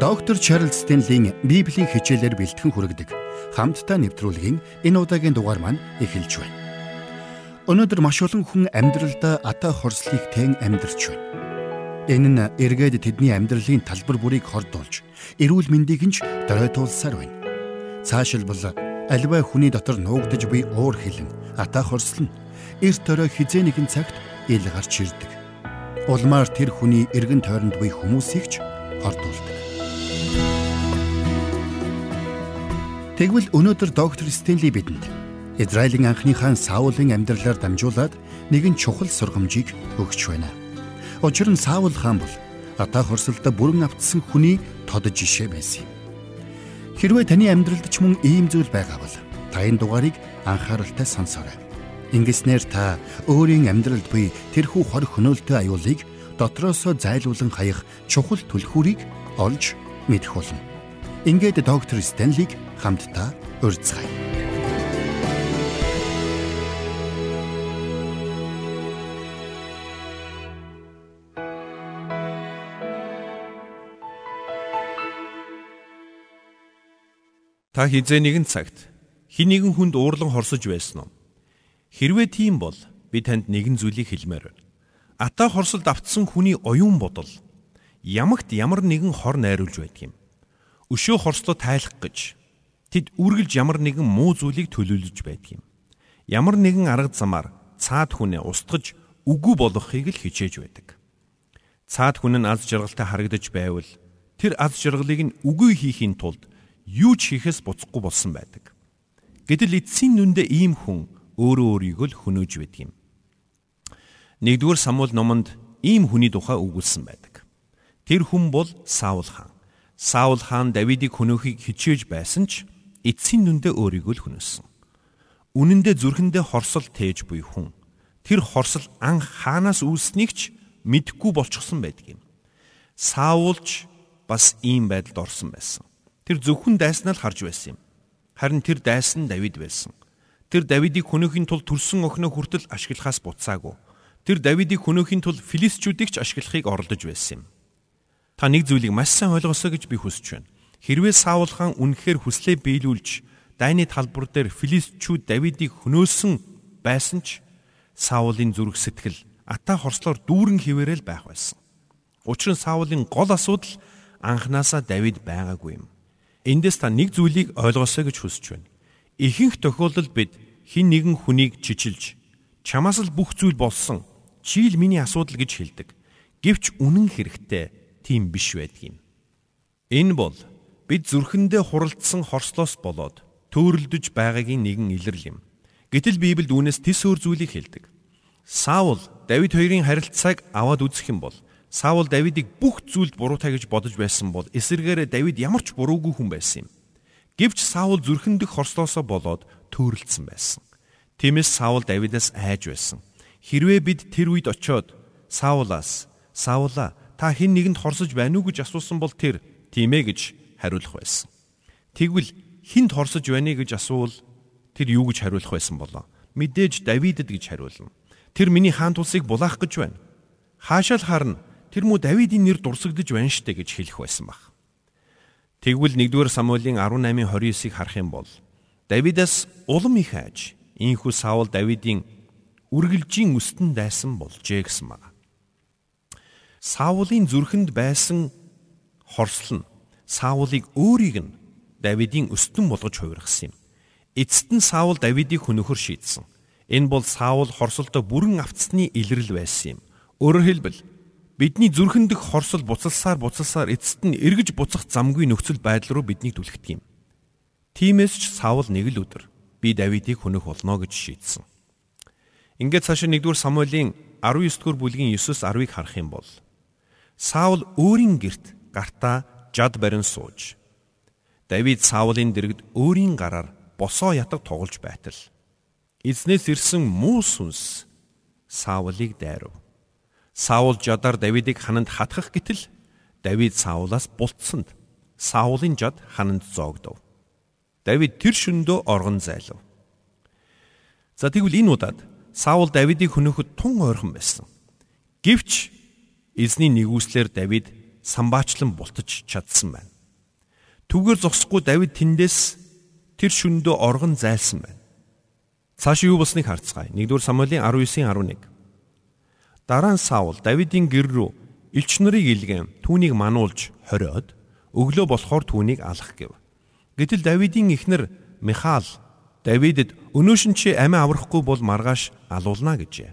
Доктор Чарлз Стенлийн Библийн хичээлээр бэлтгэн хүргэдэг хамтдаа нэвтрүүлгийн энэ удаагийн дугаар маань эхэлж байна. Өнөөдөр маш олон хүн амьдралдаа атаа хорслыг тэн амьдарч байна. Энэ нь эргээд тэдний амьдралын талбар бүрийг хордуулж, эрүүл мэндийг нь доройтуулсаар байна. Цаашилбал альва хүний дотор нуугдж буй уур хилэн атаа хорслон эрт өрөө хизээ нэгэн цагт ил гарч ирдэг. Улмаар тэр хүний эргэн тойронд буй хүмүүсийг ч хордуулдаг. Тэгвэл өнөөдөр доктор Стенли бидэнд Израилийн анхны хаан Саулын амьдралаар дамжуулаад нэгэн чухал сургамжийг өгч байна. Учир нь Саул хаан бол атаа хорсолдоо бүрэн автсан хүний тод жишээ байсан юм. Хэрвээ таны амьдралд ч мөн ийм зүйл байгаа бол та энэ дугаарыг анхааралтай сонсоорой. Ингэснээр та өөрийн амьдралд буй тэрхүү хор хөнөөлтөй аюулыг дотроосоо зайлуулан хаях чухал түлхүүрийг олж мэдэх болно. Ингээд доктор Стенлиг хамтдаа урьдцгаая. Та хизээ нэгэн цагт хин нэгэн хүнд уурлан хорсож байсан уу? Хэрвээ тийм бол би танд нэгэн зүйлийг хэлмээр байна. Ата хорсолд автсан хүний оюун бодол ямагт ямар нэгэн хор найруулж байдаг юм. Өшөө хорслоо тайлах гэж Тэд үргэлж ямар нэгэн муу зүйлийг төлөөлөж байдаг юм. Ямар нэгэн арга замаар цаад хүнээ устгаж үгүй болгохыг л хичээж байдаг. Цаад хүн нь аз жаргалтай харагдаж байвал тэр аз жаргалыг нь үгүй хийхийн тулд юу ч хийхээс буцахгүй болсон байдаг. Гэтэл эцсийн нүндээ ийм хүн өөрөө өөрийгөө л хөнөөж байдаг юм. Нэгдүгээр Самуэль номонд ийм хүний тухай өгүүлсэн байдаг. Тэр хүн бол Саул хаан. Саул хаан Давидыг хөнөөхийг хичээж байсан ч эцсийн нүндээ өөрийгөө л хүнөсөн. Үнэн дээр зүрхэндээ хорсол тээж буй хүн тэр хорсол анх хаанаас үүснийг ч мэдэхгүй болчихсон байдаг юм. Саулч бас ийм байдалд орсон байсан. Тэр зөвхөн дайснаа л харж байсан юм. Харин тэр дайсан Давид байсан. Тэр Давидыг хөнөөхийн тулд төрсөн охиноо хүртэл ашиглахаас буцаагүй. Тэр Давидыг хөнөөхийн тулд филистчүүдийг ч ашиглахыг оролдож байсан юм. Та нэг зүйлийг маш сайн ойлгосоо гэж би хүсэж байна. Хэрвээ Саул хаан үнэхээр хүслээ биелүүлж дайны талбар дээр филистчүүд Давидыг хөнөөсөн байсан ч Саулын зүрх сэтгэл ата хорслоор дүүрэн хിവэрэл байх байсан. Учир нь Саулын гол асуудал анханасаа Давид байгаагүй юм. Эндээс та нэг зүйлийг ойлгосоо гэж хүсэж байна. Ихэнх тохиолдолд бид хин нэгэн хүнийг чичилж чамаас л бүх зүйл болсон. Чи л миний асуудал гэж хэлдэг. Гэвч үнэн хэрэгтээ тийм биш байдгийг. Энэ бол бид зүрхэндээ хуралдсан хорслоос болоод төөрөлдөж байгаагийн нэгэн илэрл юм. Гэтэл Библиэд үүнээс тис өөр зүйлийг хэлдэг. Саул Давид хоёрын харилцааг аваад үзэх юм бол Саул Давидыг бүх зүйлд буруутай гэж бодож байсан бол эсэргээрээ Давид ямар ч буруугүй хүн байсан юм. Гэвч Саул зүрхэндх хорслоосоо болоод төөрөлдсөн байсан. Тиймээс Саул Давидаас айж байсан. Хэрвээ бид тэр үед очиод Саулаас "Саула, та хэн нэгэнд хорсож байна уу?" гэж асуусан бол тэр "Тийм ээ" гэж хариулах байсан. Тэгвэл хинт хорсож байна гэж асуувал тэр юу гэж хариулах байсан болоо? Мэдээж Давидэд гэж хариулна. Тэр миний хаан тулсыг булаах гэж байна. Хаашаал харна тэр мүү Давидын нэр дурсагдж байна штэ гэж хэлэх байсан баг. Тэгвэл 1-р Самуэлийн 18:29-ыг харах юм бол Давидаас улам их айж ийхүү Саул Давидын үргэлжийн өстөн дайсан болжээ гэсэн баг. Саулын зүрхэнд байсан хорслол нь Саулыг өөрийг нь Давидын өстөн болгож хувиргасан юм. Эцэст нь Саул Давидыг хөнөхөр шийдсэн. Энэ бол Саул хорсолдоо бүрэн автсны илрэл байсан юм. Өөрөөр хэлбэл бидний зүрхэндх хорсол буцалсаар буцалсаар эцэст нь эргэж буцах замгүй нөхцөл байдал руу биднийг түлхдэг юм. Тиймээс ч Саул нэг л өдөр би Давидыг хөнөх болно гэж шийдсэн. Ингээд цаашаа 1-р Самуэлийн 19-р бүлгийн 9-с 10-ыг харах юм бол Саул өөрийн герт гартаа жад барин сууж Давид Саулын дэргэд өөрийн гараар босоо ятаг тоглож байтал эзнээс ирсэн муу сүнс Саулыг дайрав. Саул жадаар Давидыг хананд хатгах гэтэл Давид Саулаас бултсанд Саулын жад хананд зоогдов. Давид тэр шөндөө оргон зайлав. За тэгвэл энэ удаад Саул Давидыг хөнөөхөд тун ойрхон байсан. Гэвч эзний нэгүслэр Давид самбаачлан бултаж чадсан байна. Түгээр зогсохгүй Давид тэндээс тэр шөндөө оргон зайлсан байна. Цааш юу болсныг харцгаая. 1-р Самуэлийн 19:11. Дараа нь Саул Давидын гэр рүү элч нарыг илгээн түүнийг мануулж хориод өглөө болохоор түүнийг алах гэв. Гэтэл Давидын эхнэр Михаал Давидэд өнөөшин чи амиа аврахгүй бол маргааш алуулна гэжээ.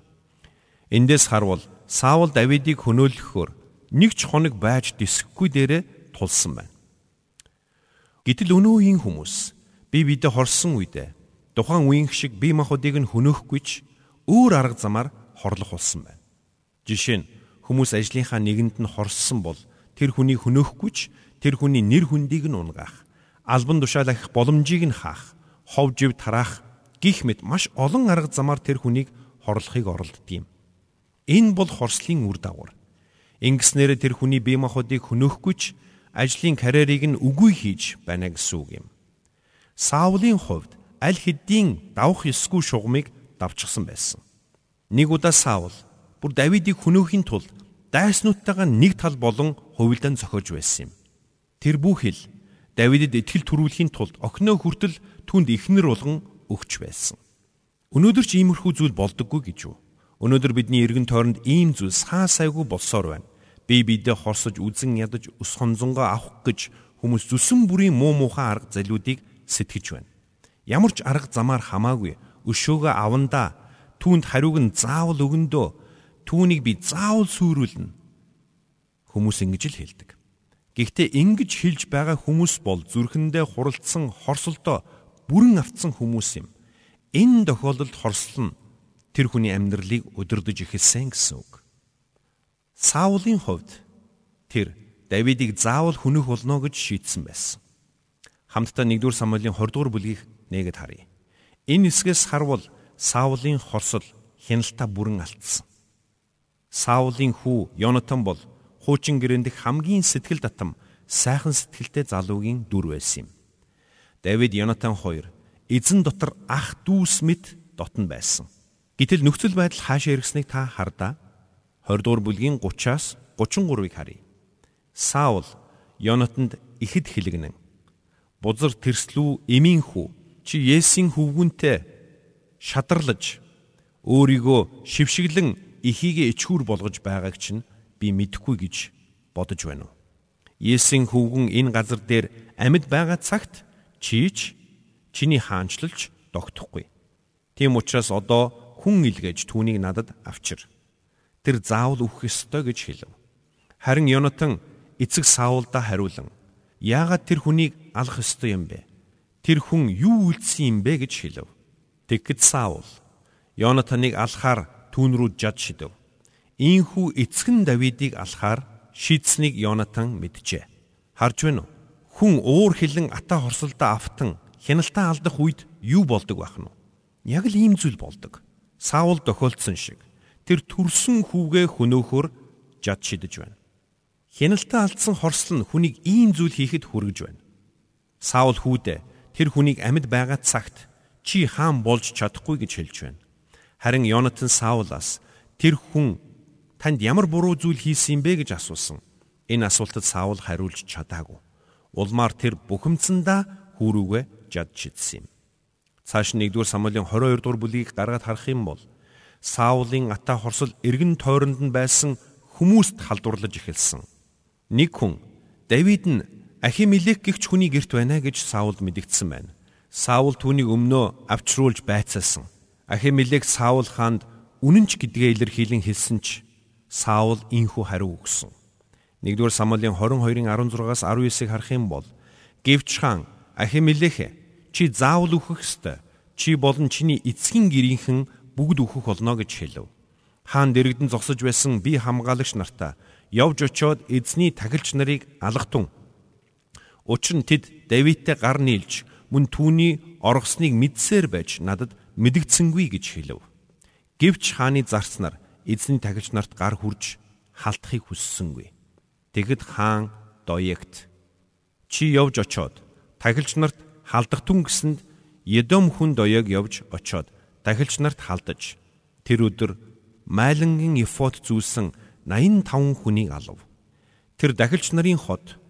Эндээс харвал Саул Давидыг хөнөөлөхөөр нэг ч хоног байж дисэхгүй дээрээ тулсан байна. Гэтэл өнөө үеийн хүмүүс би бидэ хорсон үедээ тухайн үеийн шиг бие махбодыг нь хөнөөхгүй ч өөр арга замаар хорлох болсон байна. Жишээ нь хүмүүс ажлынхаа нэгэнд нь хорссон бол тэр хүний хөнөөхгүй ч тэр хүний нэр хүндийг нь унгаах, албан тушаалах боломжийг нь хаах, хов жив тараах гих мэт маш олон арга замаар тэр хүнийг хорлохыг оролддог юм. Энэ бол хорслын үр дагавар. Ингэснээр тэр хүний бие махбодыг хөнөөхгүй ч ажлын карьерийг нь үгүй хийж байна гэсэн үг юм. Саулын хувьд аль хэдийн давх ёсгүй шугамыг давчсан байсан. Нэг удаа Саул бүр Давидыг хөнөөхийн тулд дайснуудтайгаа нэг тал болон хувилдан зохиож байсан юм. Тэр бүхэл Давидэд итгэл төрүүлэхийн тулд охиноо хүртэл түнд ихнэр болгон өгч байсан. Өнөөдөр ч иймэрхүү зүйл болдоггүй гэж юу? Өнөөдөр бидний эргэн тойронд ийм зүйл саа сайгүй болсоор байна бие биедээ хорсож үзен ядаж ус хонзонгоо авах гэж хүмүүс зүсэн бүрийн муу муухай арга залиудыг сэтгэж байна. Ямар ч арга замаар хамаагүй өшөөгөө авандаа түүнд хариуг нь заавал өгөндөө түүнийг би заавал сүрүүлнэ. Хүмүүс ингэж л хэлдэг. Гэхдээ ингэж хэлж байгаа хүмүүс бол зүрхэндээ хуралдсан хорсолдоо бүрэн автсан хүмүүс юм. Энэ тохиолдолд хорслол нь тэр хүний амьдралыг удирдах эхэлсэн гэсэн үг. Саулын хувьд тэр Давидыг заавал хүнөх болно гэж шийдсэн байсан. Хамтдаа 1-р Самуэлийн 20 дугаар бүлгийг нээгээд харъя. Энэ хэсгээс харвал Саулын хорсол хяналтаа бүрэн алдсан. Саулын хүү Йонатан бол хуучин гэрэндх хамгийн сэтгэл татам сайхан сэтгэлтэй залуугийн дүр байсан юм. Давид Йонатан хоёр эзэн дотор ах дүүс мэт дотн байсан. Гэтэл нөхцөл байдал хаашаа иргэснийг та хардаа 20 дугаар бүлгийн 30-аас 33-ыг харъя. Саул Йонатанд ихэд хэлгэнэн. Бузар тэрслүү эмийн хүү чи Есийн хөвгүнтэй шадарлаж өөрийгөө шившиглэн ихийгээ ичхүүр болгож байгааг чинь би мэдэхгүй гэж бодож байна уу? Есийн хөвгүн энэ газар дээр амьд байгаа цагт чийч чиний хаанчлалч тогтохгүй. Тийм учраас одоо хүн илгээж түүнийг надад авчир тэр заавал үхэх ёстой гэж хэлв. Харин Йонатан эцэг Саулда хариулан яагаад тэр хүнийг алах ёстой юм бэ? Тэр хүн юу үйлдсэн юм бэ гэж хэлв. Тэгэхэд Саул Йонатаныг алахаар түүн рүү жад шидэв. Ийхүү эцэг нь Давидыг алахаар шийдсэнийг Йонатан мэджээ. Харж байна уу? Хүн уур хилэн ата хорсолдоо автан хяналтаа алдах үед юу болдог байх нь? Яг л ийм зүйл болдог. Саул тохиолдсон шиг тэр төрсөн хүүгээ хөнөөхөөр жад шидэж байна. Хяналтаа алдсан хорслол нь хүнийг ийм зүйл хийхэд хүргэж байна. Саул хүүдээ тэр хүнийг амьд байгаа цагт чи хаан болж чадахгүй гэж хэлж байна. Харин Йонатан Саулаас тэр хүн танд ямар буруу зүйл хийсэн бэ гэж асуусан. Энэ асуултад Саул хариулж чадаагүй. Улмаар тэр бухимдсандаа хүүрүүгээ жад шидсэн юм. Цааш 1-р Самуэлийн 22 дугаар бүлгийг гаргаад харах юм бол Саулын ата хорсол эргэн тойронд нь байсан хүмүүст халдварлаж эхэлсэн. Нэг хүн Давид нь Ахимелек гихч хүний герт байна гэж Саул мэдгдсэн байна. Саул түүнийг өмнөө авчруулж байцаасан. Ахимелек Саул хаанд үнэнч гэдгээ илэрхийлэн хэлсэн ч Саул инхүү хариу өгсөн. 1-р Самуэлийн 22-ын 16-аас 19-ыг харах юм бол Гэвч хаан Ахимелек чи заавал үхэх ёстой. Чи болон чиний эцгийн гэрийнхэн бүгд өөхөх болно гэж хэлв. Хаан дэрэгдэн зогсож байсан би хамгаалагч нартаа явж очиод эзний тахилч нарыг алгатун. Учир нь тэд Давидтай гар нийлж мөн түүний оргосныг мэдсээр байж надад мэдгдсэнгүй гэж хэлв. Гэвч хааны зарцнаар эзний тахилч нарт гар хурж халтахыг хүссэнгүй. Тэгэд хаан доёгт чи явж очиод тахилч нарт халдахтун гэсэнд Едом хүн доёг явж очиод дахилч нарт халдаж тэр өдөр майлангийн эфот зүүсэн 85 хүнийг алав. Тэр дахилч нарын хот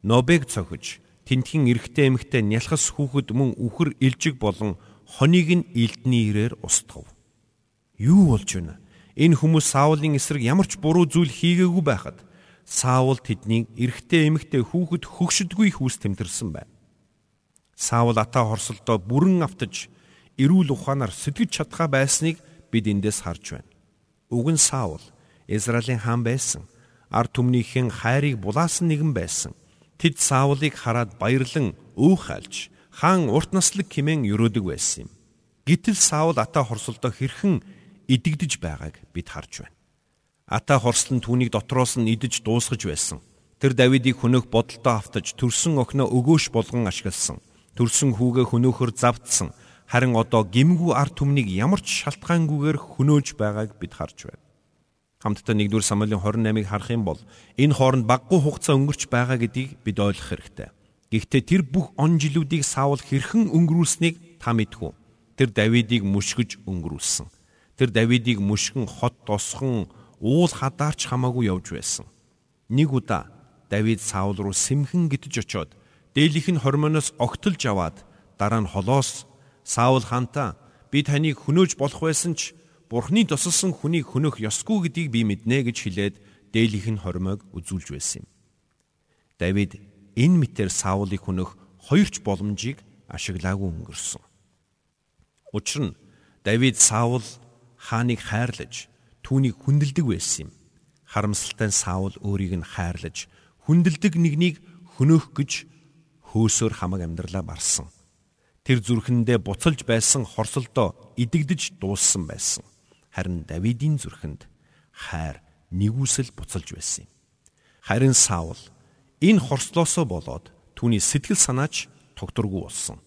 Нобег цохиж тентхийн эрэгтэй эмэгтэй нялхас хүүхэд мөн үхэр илжиг болон хоныг нь илдний ирээр устгав. Юу болж байна? Энэ хүмүүс Саулын эсрэг ямар ч буруу зүйл хийгээгүй байхад Саул тэднийг эрэгтэй эмэгтэй хүүхэд хөгшөдгүй хүүс тэмтэрсэн байна. Саул ата хорсолдоо бүрэн автаж эрүүл ухаанаар сэтгэж чадхаа байсныг бид эндээс харж байна. Уг нь Саул Израилийн хаан байсан ард түмнийхэн хайрыг булаасан нэгэн байсан. Тэд Саулыг хараад баярлан өөхалж хаан урт наслаг химэн өрөөдөг байсан юм. Гэтэл Саул ата хорсолдоо хэрхэн идэгдэж байгааг бид харж байна. Ата хорслон түүнийг дотроос нь идэж дуусгаж байсан. Тэр Давидыг хөнөөх бодолтой автаж төрсөн охиноо өгөөш болгон ашигласан. Төрсөн хүүгээ хөнөөхөр завдсан. Харин одоо гимгүү ард түмнийг ямар ч шалтгаангүйгээр хөнөөж байгааг бид харж байна. Хамтдаа 1-р Самуэлийн 28-ыг харах юм бол энэ хооронд баггүй хугацаа өнгөрч байгаа гэдгийг бид ойлгох хэрэгтэй. Гэхдээ тэр бүх он жилүүдийг Саул хэрхэн өнгөрүүлснийг та мэдхүү. Тэр Давидыг мушгиж өнгөрүүлсэн. Тэр Давидыг мушгин хот тосхон уул хадаарч хамаагүй явж байсан. Нэг удаа Давид Саул руу сэмхэн гитж очоод дээлийнх нь хормоноос огтолж аваад дараа нь холоос Саул хантаа би таныг хөнөөж болох байсан ч Бурхны тусалсан хүнийг хөнөх ёсгүй гэдгийг би мэднэ гэж хэлээд дээлийнх нь хормойг үзүүлж байсан юм. Давид энэ мэтэр Саулыг хөнөх хоёрч боломжийг ашиглаагүй өнгөрсөн. Учир нь Давид Саул хааныг хайрлаж түүнийг хүндэлдэг байсан юм. Харамсалтай нь Саул өөрийг нь хайрлаж хүндэлдэг нэгнийг хөнөөх гэж хөөсөөр хамаг амьдралаа барсан. Тэр зүрхэндээ буцалж байсан хорсолдоо идэгдэж дууссан байсан харин Давидын зүрхэнд хайр нэгүсэл буцалж байсан юм. Харин Саул энэ хорслоосоо болоод түүний сэтгэл санаач тогтургүй болсон.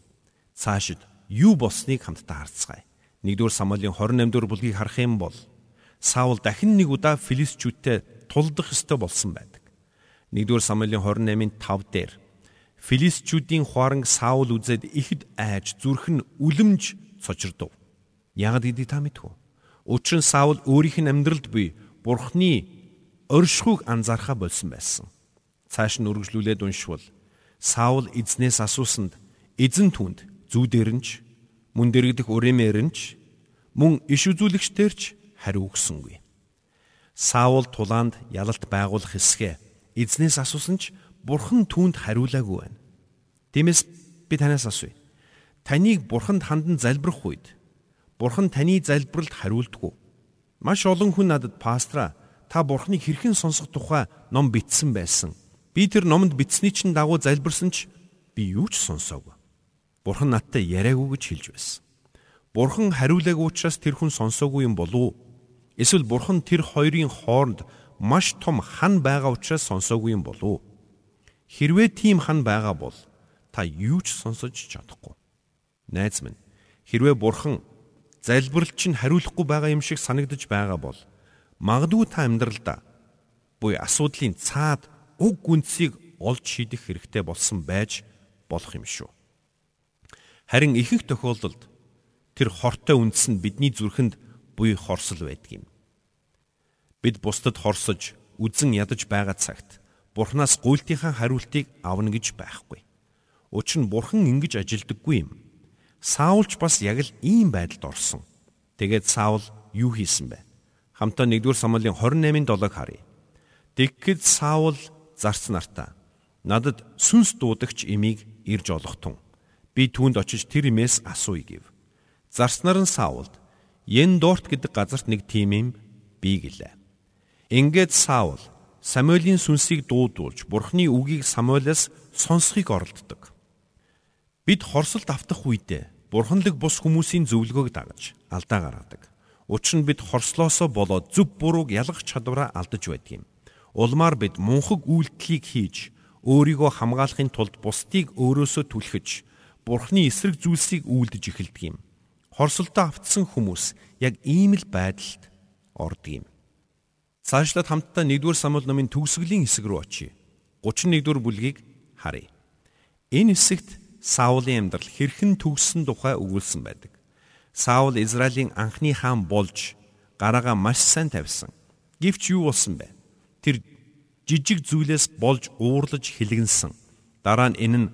Цаашид юу болсныг хамтдаа харцгаая. 1-р Самуэлийн 28-р бүлгийг харах юм бол Саул дахин нэг удаа филистчүүдтэй тулдах ёстой болсон байдаг. 1-р Самуэлийн 28-ын 5 дээр филистчүүдийн хуаранг Саул үзээд ихэд айж зүрх нь үлэмж цочирдов. Ягд гэдгийг та мэдв? Учир нь Саул өөрийнх нь амьдралд буй Бурхны оршихуйг анзаархаа болсон байсан. Цааш нь үргэлжлүүлээд уншвал Саул эзнээс асуусанд эзэн түнд зүүдэрэнч мөн дэрэгдэх өрөмөрөнч мөн иш үзүүлэгчдэрч хариу өгсөнгүй. Саул тулаанд ялалт байгуулах хэсгээ эзнээс асуусан ч бурхан түүнд хариулаагүй байна. Тиймээс би танаас асууя. Таныг бурханд хандан залбирх үед Бурхан таны залбиралд хариулдаггүй. Маш олон хүн надад пастра та Бурханыг хэрхэн сонсох тухай ном бичсэн байсан. Би тэр номонд бичсний чинь дагуу залбирсан ч би юу ч сонсоогүй. Бурхан надтай яриаггүй гэж хэлж байсан. Бурхан хариулаагүй учраас тэр хүн сонсоогүй юм болов уу? Эсвэл Бурхан тэр хоёрын хооронд маш том хан байгаа учраас сонсоогүй юм болов уу? Хэрвээ тийм хан байгаа бол та юу ч сонсож чадахгүй. Найз минь, хэрвээ Бурхан залбиралч нь хариулахгүй байгаа юм шиг санагдаж байгаа бол магадгүй та амьдралдаа буй асуудлын цаад уг гүнзгийг олж шийдэх хэрэгтэй болсон байж болох юм шүү. Харин ихэнх тохиолдолд тэр хортой үндэс нь бидний зүрхэнд буй хорсол байдаг юм. Бид бусдад хорсож, үзен ядаж байгаа цагт Бурханаас гуйлтынхаа хариултыг авна гэж байхгүй. Учир нь Бурхан ингэж ажилдаггүй юм. Саулч бас яг л ийм байдалд орсон. Тэгээд Саул юу хийсэн бэ? Хамтаа 1-р Самуэлийн 28-ын 7-ыг харъя. Тэгэхэд Саул зарц нартаа надад сүнс дуудагч имийг ирж олготун. Би түүнд очиж тэр имээс асууя гэв. Зарснаар нь Саулд Ендорт гэдэг газарт нэг тим юм бий гэлээ. Ингээд Саул Самуэлийн сүнсийг дуудуулж Бурхны үгийг Самуэлаас сонсхийг оролддог. Бид хорсолд автах үедээ бурханлаг бус хүмүүсийн зөвлөгөөг дагаж алдаа гаргадаг. Учир нь бид хорслоосоо болоод зөв бурууг ялгах чадвараа алдаж байдаг юм. Улмаар бид мунхаг үйлдэлийг хийж өөрийгөө хамгаалахын тулд бусдыг өөрөөсөө түлхэж бурхны эсрэг зүйлсийг үйлдэж эхэлдэг юм. Хорсолдоо автсан хүмүүс яг ийм л байдалд ордог юм. Цаашлаад хамтдаа 1-р Самуэль номын төгсгөлийн хэсэг рүү очие. 31-р бүлгийг харъя. Энэ хэсэгт Саулын амьдрал хэрхэн төгссөн тухай өгүүлсэн байдаг. Саул Израилийн анхны хаан болж гараагаа маш сайн тавьсан. Гэвч юу болсон бэ? Тэр жижиг зүйлээс болж уурлаж хилэгнсэн. Дараа нь энэ нь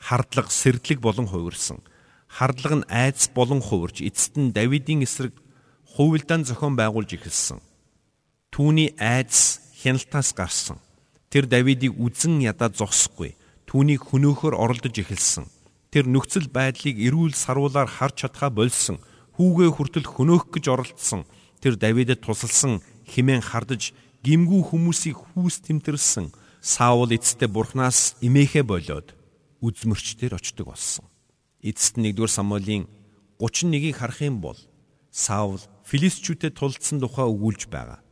хардлага, сэрдлэг болон хувирсан. Хардлага нь айдас болон хувирч эцэст нь Давидын эсрэг хувилдаан зохион байгуулж эхэлсэн. Түүний айдас хяналтаас гарсан. Тэр Давидыг үзен ядаа зогсохгүй. Түүнийг хөнөөхөр оролдож эхэлсэн. Тэр нөхцөл байдлыг эрүүл саруулаар харж чадхаа болсон. Хүүгээ хүртэл хөнөөх гэж оролдсон. Тэр Давидэд тусалсан химэн хардаж гимгүү хүмүүсийг хүүс тэмтэрсэн. Саул эцэстээ бурхнаас имээхэ болоод үзмөрчдөр очдог болсон. Эцэст нь 1-р Самуэлийн 31-ийг харах юм бол Саул филистчүүдэд тулдсан тухай өгүүлж байгаа.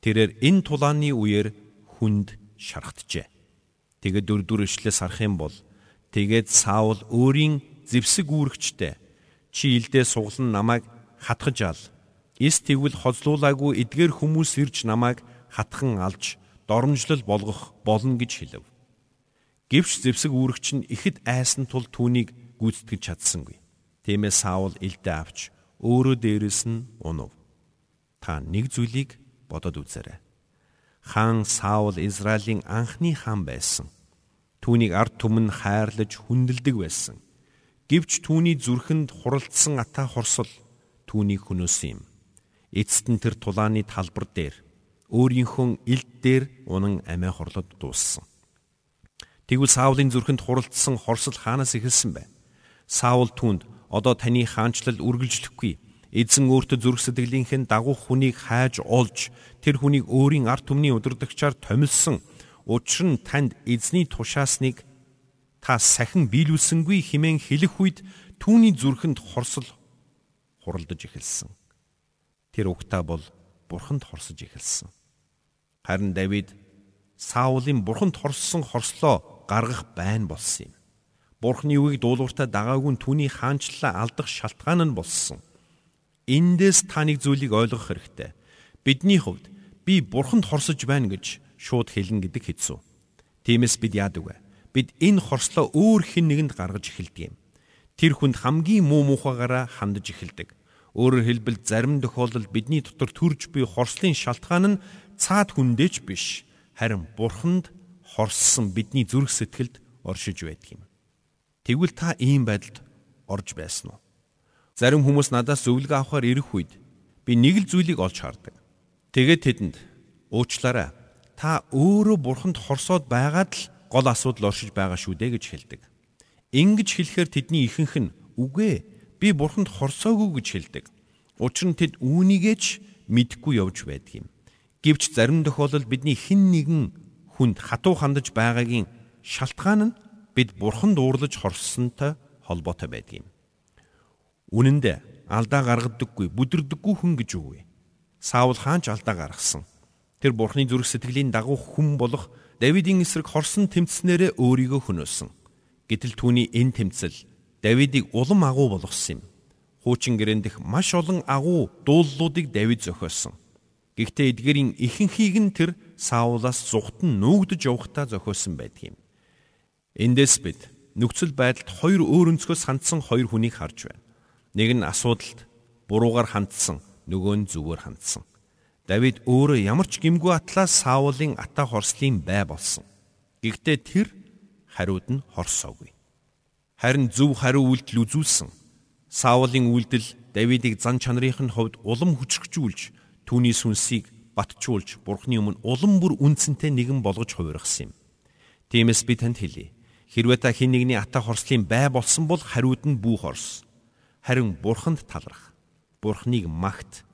Тэрээр энэ тулааны үеэр хүнд шархтжээ. Тэгээд дөрөвдүр ишлээс харах юм бол тэгээд Саул өөрийн зевсэг үүрэгчтэй чи илдээ суглан намайг хатгаж ал. Эс тэгвэл хозлуулаагүй эдгээр хүмүүс ирж намайг хатхан алж доромжлол болгох болно гэж хэлв. Гэвч зевсэг үүрэгч нь ихэд айсан тул түүнийг гүйцэтгэж чадсангүй. Тиймээс Саул илдээ авч өөрөө дээрэс нь унав. Та нэг зүйлийг бодоод үзээрэй. Хаан Саул Израилийн анхны хаан байсан. Түүнийг ард түмэн хайрлаж хүндэлдэг байсан. Гэвч түүний зүрхэнд хуралдсан атаа хорсол түүнийг хөнөөсөн юм. Эцэст нь тэр тулааны талбар дээр өөрийнхөө илд дээр унан амиа хорлоод дууссан. Тэгвэл Саулын зүрхэнд хуралдсан хорсол хаанаас эхэлсэн бэ? Саул түүнд одоо таны хаанчлал үргэлжлэхгүй Эзэн өөртөө зүрх сэтгэлийнхэн дагуух хүнийг хайж олж тэр хүнийг өөрийн арт түмний удирдагчаар томилсон. Учир нь танд эзний тушаасныг та сахин биелүүлсэнгүй химэн хэлэх үед түүний зүрхэнд хорсол хуралдаж эхэлсэн. Тэр угтаа бол бурханд хорсож эхэлсэн. Харин Давид Саулын бурханд хорссон хорслоо гаргах байн болсон юм. Бурхны үгийг дуулууртаа дагаагүй түүний хаанчлалаа алдах шалтгаан нь болсон. Эндээс та нэг зүйлийг ойлгох хэрэгтэй. Бидний хувьд би бурханд хорсож байна гэж шууд хэлнэ гэдэг хэцүү. Тиймээс бид яадаг вэ? Бид энэ хорслоо өөр хэн нэгэнд гаргаж эхэлдэг юм. Тэр хүнд хамгийн муу мухагаараа хандаж эхэлдэг. Өөрөөр хэлбэл зарим тохиолдолд бидний дотор төрж буй хорслын шалтгаан нь цаад хүндээч биш, харин бурханд хорссон бидний зүрх сэтгэлд оршиж байдаг юм. Тэгвэл та ийм байдалд орж байсан уу? Зарим хүмүүс надаас зөвлөгөө авахар ирэх үед би нэг л зүйлийг олж хардаг. Тэгээд тэдэнд уучлаарай. Та өөрөө бурханд хорсоод байгаад л гол асуудал оршиж байгаа шүү дээ гэж хэлдэг. Ингэж хэлэхээр тэдний ихэнх нь үгүй би бурханд хорсоогүй гэж хэлдэг. Учир нь тэд үүнийгээ ч мэдгүй явж байдаг юм. Гэвч зарим тохиолдолд бидний хэн нэгэн хүнд хатуу хандаж байгаагийн шалтгаан нь бид бурханд уурлаж хорссонтой холбоотой байдаг юм. Үнэн дээр алдаа гаргадаггүй, бүдэрдэггүй хүн гэж үгүй. Саул хаан ч алдаа гаргасан. Тэр бурхны зүрх сэтгэлийн дагуу хүн болох Давидын эсрэг хорсон тэмцснээрээ өөрийгөө хөнөөсөн. Гэтэл түүний энэ тэмцэл Давидыг улам агуу болгосон юм. Хуучин гэрэн дэх маш олон агуу дууллуудыг Давид зохиосон. Гэхдээ эдгэрийн ихэнхийг нь тэр Саулаас зүгтэн нүгдэж явахтаа зохиосон байдаг юм. Эндээс бид нөхцөл байдалд хоёр өөр өнцгөөс хандсан хоёр хүнийг харж байна. Нэг нь асуудалд буруугаар хандсан, нөгөө нь зүгээр хандсан. Давид өөрөө ямар ч гимгүү атлаас Саулын ата хорслын бай болсон. Гэхдээ тэр хариуд нь хорсоогүй. Харин зөв хариу үйлдэл үзүүлсэн. Саулын үйлдэл Давидыг зан чанарын хувьд улам хүчрхжүүлж, түүний сүнсийг батжуулж, Бурхны өмнө улам бүр үнцэнтэй нэгэн болгож хувиргасан юм. Тиймээс би танд хэлье. Хэрвээ та хэн нэгний ата хорслын бай болсон бол хариуд нь бүү хорс харин бурханд талрах. Бурхныг магт.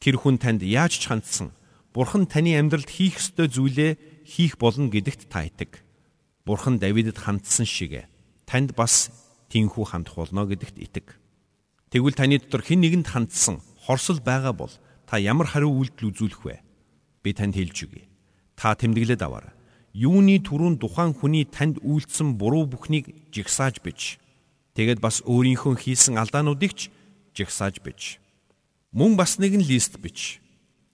Тэр хүн танд яаж ч хандсан. Бурхан таны амьдралд хийх ёстой зүйлээ хийх болно гэдэгт та итэг. Бурхан Давидэд хандсан шиг танд бас тийхүү хандах болно гэдэгт итэг. Тэгвэл таны дотор хэн нэгэнд хандсан хорсол байгаа бол та ямар хариу үйлдэл үзүүлэх вэ? Би танд хэлж өгье. Та тэмдэглээд аваарай. Юуны түрүүн тухайн хүний танд үйлдсэн буруу бүхнийг жигсааж бич Тэгээд бас өөрийнхөө хийсэн алдаануудыг ч жигсааж бич. Мөн бас нэгэн лист бич.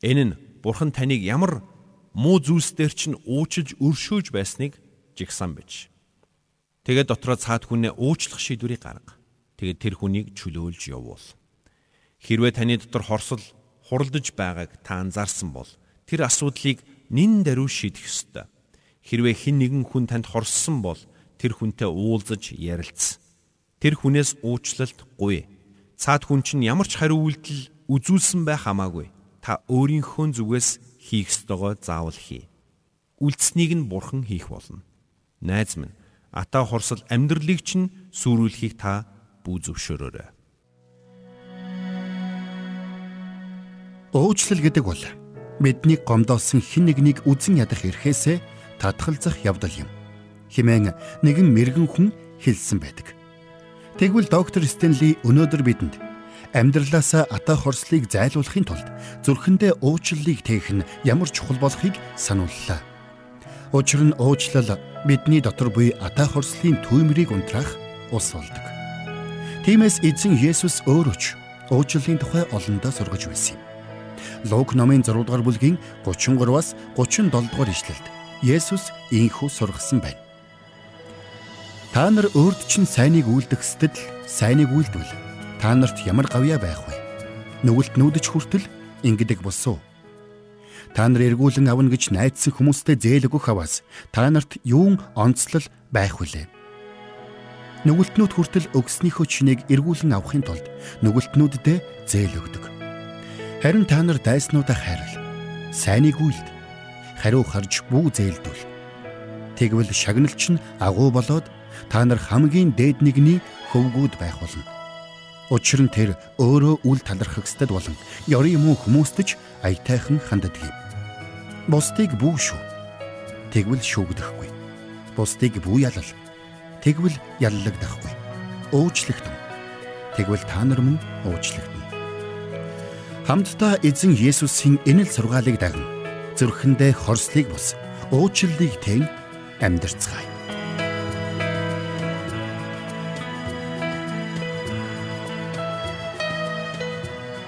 Энэ нь Бурхан таныг ямар муу зүйлсээр чинь уучилж өршөөж байсныг жигсан бич. Тэгээд дотроо цаад хүнээ уучлах шийдвэрийг гарга. Тэгээд тэр хүнийг чөлөөлж явуул. Хэрвээ таны дотор хорсол хуралдаж байгааг та анзаарсан бол тэр асуудлыг нин даруй шийдэх ёстой. Хэрвээ хэн нэгэн хүн танд хорссон бол тэр хүнтэй уулзаж ярилц. Тэр хүнээс уучлалт гуй. Цаад хүн чинь ямар ч хариу үйлдэл үзүүлсэн байх хамаагүй. Та өөрийнхөө зүгээс хийх ёстойгоо заавал хий. Үлдснийг нь бурхан хийх болно. Найз минь, ата хорсол амьдралыг чинь сүрүүлэхийг та бүү зөвшөөрөөрэй. Уучлал гэдэг бол бидний гомдоосон хэн нэгнийг үзен ядах эрхээсээ татгалзах явдал юм. Химэн нэгэн мэрэгэн хүн хэлсэн байдаг. Тэгвэл доктор Стенли өнөөдөр бидэнд амьдралаасаа ата хорслыг зайлуулахын тулд зүрхэндээ уучлалыг тээх нь ямар чухал болохыг санууллаа. Учир нь уучлал бидний дотор буй ата хорслын түймрийг унтраах ус болдог. Тиймээс эзэн Есүс өөрөө ч уучлалын тухай олондоо сургаж байсан юм. Лук номын 6 дугаар бүлгийн 33-аас 37 дугаар ишлэлд Есүс ийхүү сургасан байна. Та нар өөрд чинь сайныг үйлдэх сэтэл сайныг үйлдвэл та нарт ямар гавьяа байх вэ? Нүгэлт нүүдэж хүртэл ингэдэг болсон. Та нар эргүүлэн авна гэж найдсан хүмүүстэй зээл өгөх аваас та нарт юун онцлол байх вүлээ? Нүгэлтнүүд хүртэл өгснийхөө чинийг эргүүлэн авахын тулд нүгэлтнүүддээ зээл өгдөг. Харин та нар дайснуудаа хайрл. Сайныг үйлд. Хариу харж бүү зээлдүүл. Тэгвэл шагналч нь агуу болоод та нар хамгийн дээд нэгний хөвгүүд байх болно Учир нь тэр өөрөө үл талархагсдад болон ёрын муу хүмүүстэж аятайхан ханддаг юм. Бусдыг бүү шүү. Тэгвэл шүүгдэхгүй. Бусдыг бүү ялал. Тэгвэл яллагдахгүй. Уучлагдсан. Тэгвэл та нар мөн уучлагдана. Хамтдаа эзэн Есүсийн энэл сургаалыг даган зүрхэндээ хорслыг бус уучлалыг тэн амьдрцгаая.